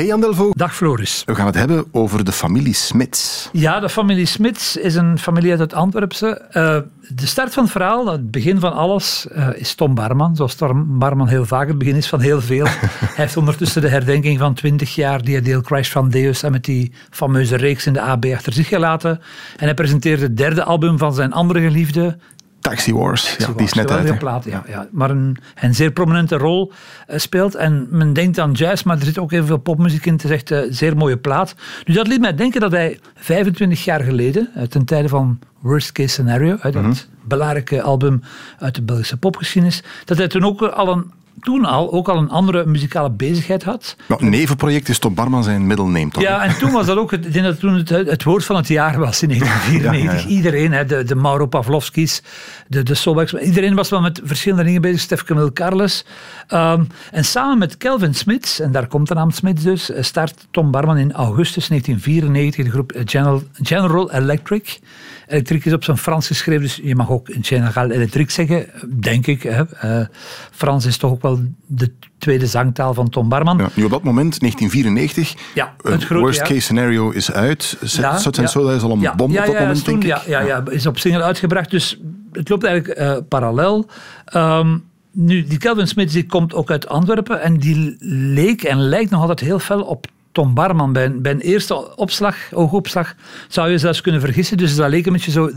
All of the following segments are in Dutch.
Hey Jan Delvo. Dag Floris. We gaan het hebben over de familie Smits. Ja, de familie Smits is een familie uit het Antwerpse. Uh, de start van het verhaal, het begin van alles, uh, is Tom Barman. Zoals Tom Barman heel vaak het begin is van heel veel. hij heeft ondertussen de herdenking van 20 jaar die deel Crash van Deus en met die fameuze reeks in de AB achter zich gelaten. En hij presenteerde het derde album van zijn andere geliefde, Taxi Wars, ja, die is net uit. Plaat, ja, ja. Maar een, een zeer prominente rol uh, speelt. En men denkt aan jazz, maar er zit ook even veel popmuziek in. Het is echt een zeer mooie plaat. Nu, dat liet mij denken dat hij 25 jaar geleden, uh, ten tijde van Worst Case Scenario, uit dat mm -hmm. belangrijke album uit de Belgische popgeschiedenis, dat hij toen ook al een toen al ook al een andere muzikale bezigheid had. Nou, nevenproject is Tom Barman zijn middelneem, toch? Ja, en toen was dat ook, ik denk dat toen het, het woord van het jaar was in 1994. Ja, ja, ja. Iedereen, hè, de, de Mauro Pavlovskis, de, de Solbecks, iedereen was wel met verschillende dingen bezig. Stef Camille Carles. Um, en samen met Kelvin Smits, en daar komt de naam Smits dus, start Tom Barman in augustus 1994 de groep General, General Electric. Elektriek is op zijn Frans geschreven, dus je mag ook General Electric zeggen, denk ik. Hè. Uh, Frans is toch ook wel de tweede zangtaal van Tom Barman. Ja, nu op dat moment, 1994, ja, het grote, worst case scenario is uit. Ja, Zut en Soda is al een bom op dat moment, denk ik. Ja, ja, is op single uitgebracht, dus het loopt eigenlijk uh, parallel. Um, nu, die Kelvin Smith die komt ook uit Antwerpen en die leek en lijkt nog altijd heel fel op Tom Barman. Bij een, bij een eerste opslag, oogopslag, zou je zelfs kunnen vergissen. Dus dat leek een beetje zo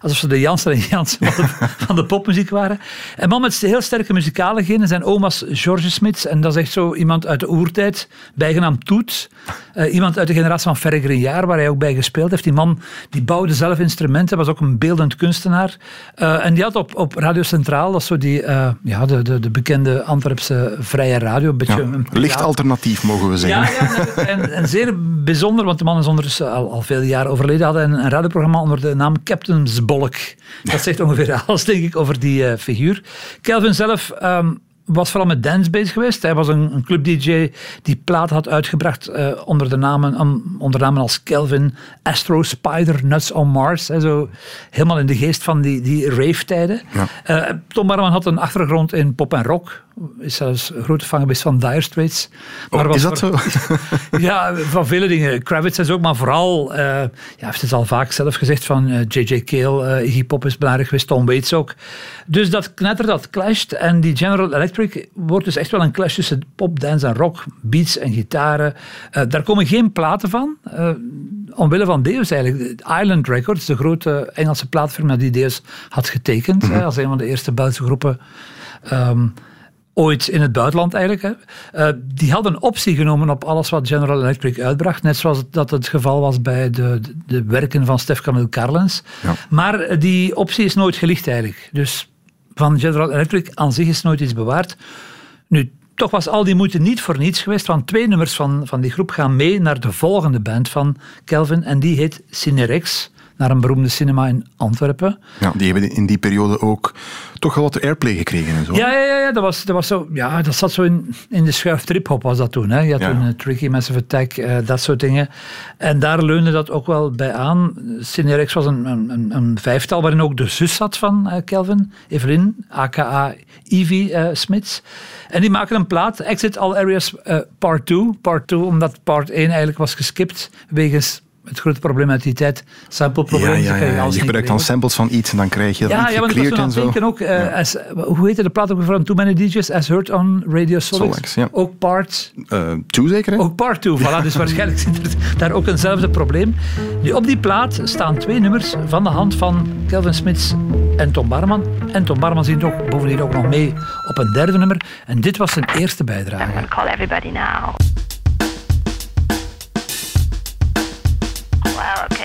alsof ze de Jansen en Jansen van de, van de popmuziek waren. Een man met heel sterke muzikale genen. Zijn oma's George Smits. En dat is echt zo iemand uit de oertijd, bijgenaamd Toet. Uh, iemand uit de generatie van Ferre Grignard, waar hij ook bij gespeeld heeft. Die man die bouwde zelf instrumenten, was ook een beeldend kunstenaar. Uh, en die had op, op Radio Centraal, dat is zo die, uh, ja, de, de, de bekende Antwerpse vrije radio. Een beetje ja, een licht alternatief, mogen we zeggen. Ja, ja en, en, zeer bijzonder, want de man is ondertussen al, al vele jaren overleden. Had een, een radioprogramma onder de naam Captain's Bolk. Dat zegt ongeveer alles, denk ik, over die uh, figuur. Kelvin zelf um, was vooral met dance bezig geweest. Hij was een, een club-dj die plaat had uitgebracht uh, onder, de namen, um, onder namen als Kelvin, Astro, Spider, Nuts on Mars. Hè, zo helemaal in de geest van die, die rave-tijden. Ja. Uh, Tom Barman had een achtergrond in pop en rock is zelfs een grote fan geweest van Dire Straits. Maar oh, is dat voor, zo? ja, van vele dingen. Kravitz is ook, maar vooral, uh, ja, heeft het al vaak zelf gezegd van J.J. Uh, Cale, uh, Iggy Pop is belangrijk geweest, Tom Waits ook. Dus dat knetter, dat clasht. En die General Electric wordt dus echt wel een clash tussen pop, dance en rock, beats en gitaren. Daar komen geen platen van. Omwille van Deus eigenlijk. Island Records, de grote Engelse plaatfirma die Deus had getekend, mm-hmm. hè, als een van de eerste Belgische groepen. Um, ooit in het buitenland eigenlijk. Hè. Uh, die hadden een optie genomen op alles wat General Electric uitbracht. Net zoals dat het geval was bij de, de, de werken van Stef Camille Carlens. Ja. Maar die optie is nooit gelicht eigenlijk. Dus van General Electric aan zich is nooit iets bewaard. Nu, toch was al die moeite niet voor niets geweest, want twee nummers van, van die groep gaan mee naar de volgende band van Kelvin en die heet Cinerex naar een beroemde cinema in Antwerpen. Ja, die hebben in die periode ook toch wel wat airplay gekregen en zo. Ja, ja, ja, dat, was, dat, was zo, ja dat zat zo in, in de schuif trip-hop was dat toen. Hè. Je had ja. toen uh, Tricky, Massive Attack, uh, dat soort dingen. En daar leunde dat ook wel bij aan. Cinerex was een, een, een vijftal waarin ook de zus zat van uh, Kelvin, Evelyn, aka Evie Smits. En die maken een plaat, Exit All Areas Part 2. Part 2, omdat Part 1 eigenlijk was geskipt wegens het grote probleem uit die tijd, sampleprobleem. Ja, ja, ja, je, je gebruikt dan samples van iets en dan krijg je dat ja, ja, gecleared en zo. Denken ook, uh, ja. as, hoe heette de plaat ook van Too Many DJs? As Heard on Radio Solix. Solix ja. Ook part... Uh, two zeker, hè? Ook part 2, voilà. Dus waarschijnlijk zit er daar ook eenzelfde probleem. Nu, op die plaat staan twee nummers van de hand van Kelvin Smits en Tom Barman. En Tom Barman zingt ook bovendien ook nog mee op een derde nummer. En dit was zijn eerste bijdrage. Call everybody now. loud.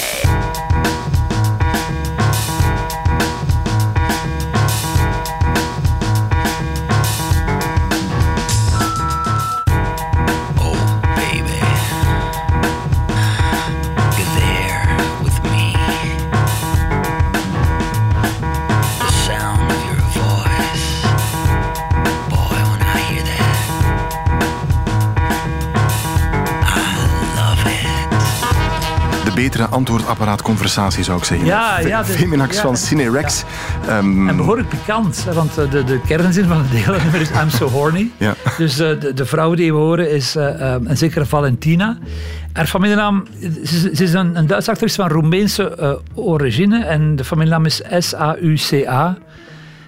Betere antwoordapparaatconversatie, zou ik zeggen. Ja, ja. De, Feminax van Cinerex. Ja. Um, en behoorlijk pikant, want de, de kernzin van het deel nummer is I'm so horny. Ja. Dus uh, de, de, vrouw die we horen is uh, een zekere Valentina. Haar familienaam, ze, is een, een Duitse actrice van Roemeense uh, origine en de familienaam is S-A-U-C-A.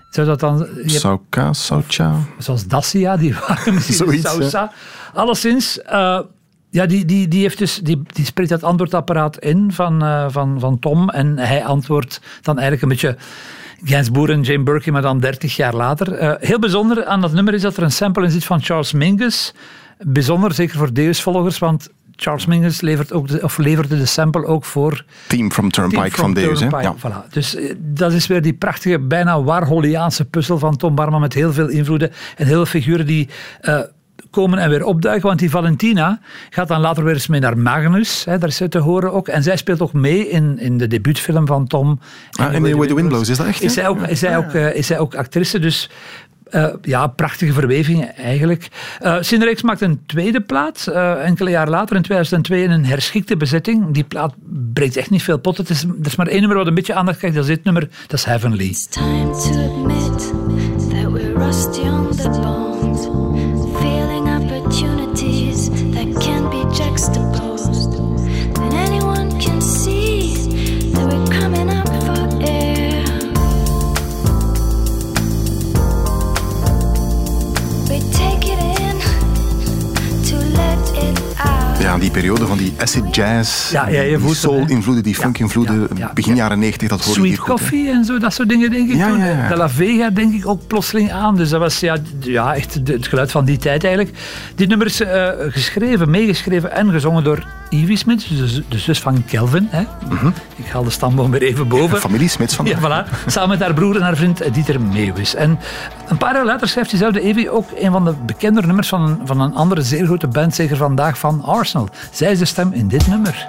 Zou dat dan... Sauka, Saucha? Zoals Dacia, die waren misschien Sausa. Alleszins, uh, ja, die, die, die, heeft dus, die, die spreekt dat antwoordapparaat in van, uh, van, van Tom en hij antwoordt dan eigenlijk een beetje... Gainsbourg en Jane Birkin, maar dan 30 jaar later. Uh, heel bijzonder aan dat nummer is dat er een sample in zit van Charles Mingus. Bijzonder, zeker voor Deus-volgers, want Charles Mingus levert ook de, of leverde de sample ook voor... Team from Turnpike Team from van Deus. Hè? Ja. Voilà. Dus uh, dat is weer die prachtige, bijna Warholiaanse puzzel van Tom Barman met heel veel invloeden en heel veel figuren die... Komen en weer opduiken. Want die Valentina gaat dan later weer eens mee naar Magnus. Hè, daar is ze te horen ook. En zij speelt ook mee in, in de debuutfilm van Tom. Ah, in The Way the Wind Blows, is dat echt? Is zij ook, is zij ook, uh, is zij ook actrice. Dus uh, ja, prachtige verwevingen eigenlijk. Uh, maakt een tweede plaat, uh, enkele jaar later in 2002 in een herschikte bezetting. Die plaat breekt echt niet veel pot. Het is, er is maar één nummer wat een beetje aandacht krijgt, dat is dit nummer, dat is Heavenly. It's time to admit that we're rusty on the bones. Jazz, ja, ja, je die soul-invloeden, die funk-invloeden, begin jaren 90, dat hoorde Sweet hier goed. Coffee en zo, dat soort dingen denk ik toen. De La Vega denk ik ook plotseling aan. Dus dat was ja, ja, echt het geluid van die tijd eigenlijk. Dit nummer is uh, geschreven, meegeschreven en gezongen door Ivy Smith, dus de zus van Kelvin. Hè. Mm -hmm. Ik haal de stamboom weer even boven. Familie Smits van. Ja, voilà. Samen met haar broer en haar vriend Dieter Meeuwis. En een paar jaar later schrijft diezelfde Ivy ook een van de bekende nummers van een, van een andere zeer grote band, zeker vandaag, van Arsenal. Zij is de stem in dit nummer.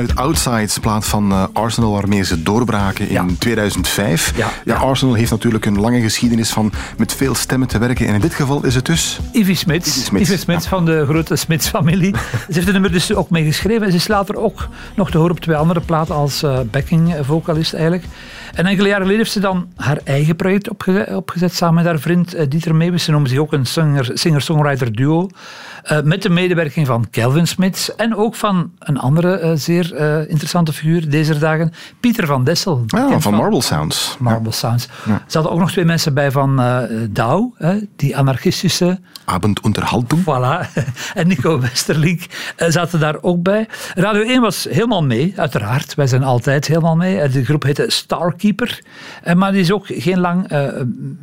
Uit Outsides, plaat van uh, Arsenal, waarmee ze doorbraken in ja. 2005. Ja, ja, Arsenal heeft natuurlijk een lange geschiedenis van met veel stemmen te werken. En in dit geval is het dus... Ivy Smits. Ivy Smits, van de grote Smits-familie. ze heeft het nummer dus ook mee geschreven. En ze is later ook nog te horen op twee andere platen als uh, backing vocalist eigenlijk. En enkele jaren geleden heeft ze dan haar eigen project opgezet, opgezet samen met haar vriend uh, Dieter Meeuwis. Ze noemen zich ook een singer-songwriter duo. Uh, met de medewerking van Kelvin Smits en ook van een andere uh, zeer uh, interessante figuur deze dagen, Pieter van Dessel. Ja, van, van Marble Sounds. Marble Sounds. Ja. Er zaten ook nog twee mensen bij van Douw, die anarchistische... Abendunterhaltung. Voilà. en Nico Westerlink zaten daar ook bij. Radio 1 was helemaal mee, uiteraard. Wij zijn altijd helemaal mee. De groep heette Starkeeper. Maar die is ook geen lang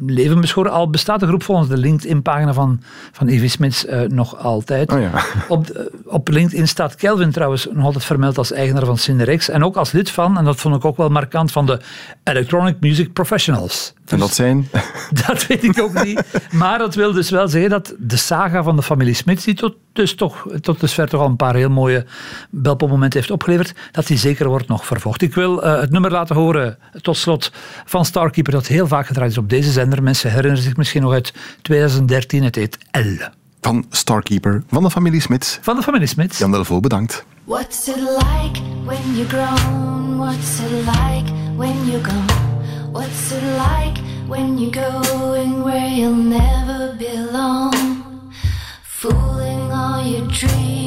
leven beschoren. Al bestaat de groep volgens de LinkedIn-pagina van, van Evie Smits nog altijd. Oh ja. op, op LinkedIn staat Kelvin trouwens nog altijd vermeld als eigenaar van Cinerex. En ook als lid van, en dat vond ik ook wel markant, van de Electronic Music Professionals. Dus, en dat zijn? Dat weet ik ook niet. Maar dat wil dus wel zeggen dat de saga van de familie Smits, die tot, dus toch, tot dusver toch al een paar heel mooie belpopmomenten heeft opgeleverd, dat die zeker wordt nog vervolgd. Ik wil uh, het nummer laten horen, tot slot, van Starkeeper, dat heel vaak gedraaid is op deze zender. Mensen herinneren zich misschien nog uit 2013, het heet L. van Starkeeper van de familie Smits. Van de familie Smits. Jan Delvaux, bedankt. What's it like when you're grown? What's it like when you're gone? What's it like when you're going where you'll never belong? Fooling all your dreams